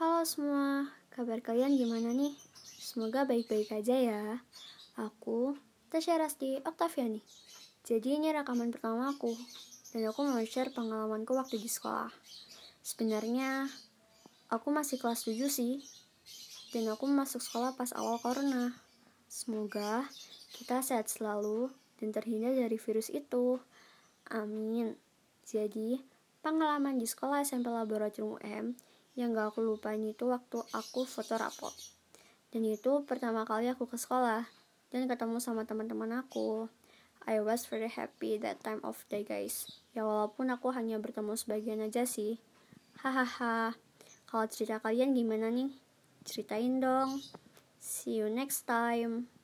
Halo semua, kabar kalian gimana nih? Semoga baik-baik aja ya. Aku Tasya Rasti Oktaviani. Jadi ini rekaman pertama aku, dan aku mau share pengalamanku waktu di sekolah. Sebenarnya, aku masih kelas 7 sih, dan aku masuk sekolah pas awal corona. Semoga kita sehat selalu dan terhindar dari virus itu. Amin. Jadi, pengalaman di sekolah SMP Laboratorium UM yang gak aku lupain itu waktu aku foto rapot. Dan itu pertama kali aku ke sekolah dan ketemu sama teman-teman aku. I was very happy that time of day guys. Ya walaupun aku hanya bertemu sebagian aja sih. Hahaha. Kalau cerita kalian gimana nih? Ceritain dong. See you next time.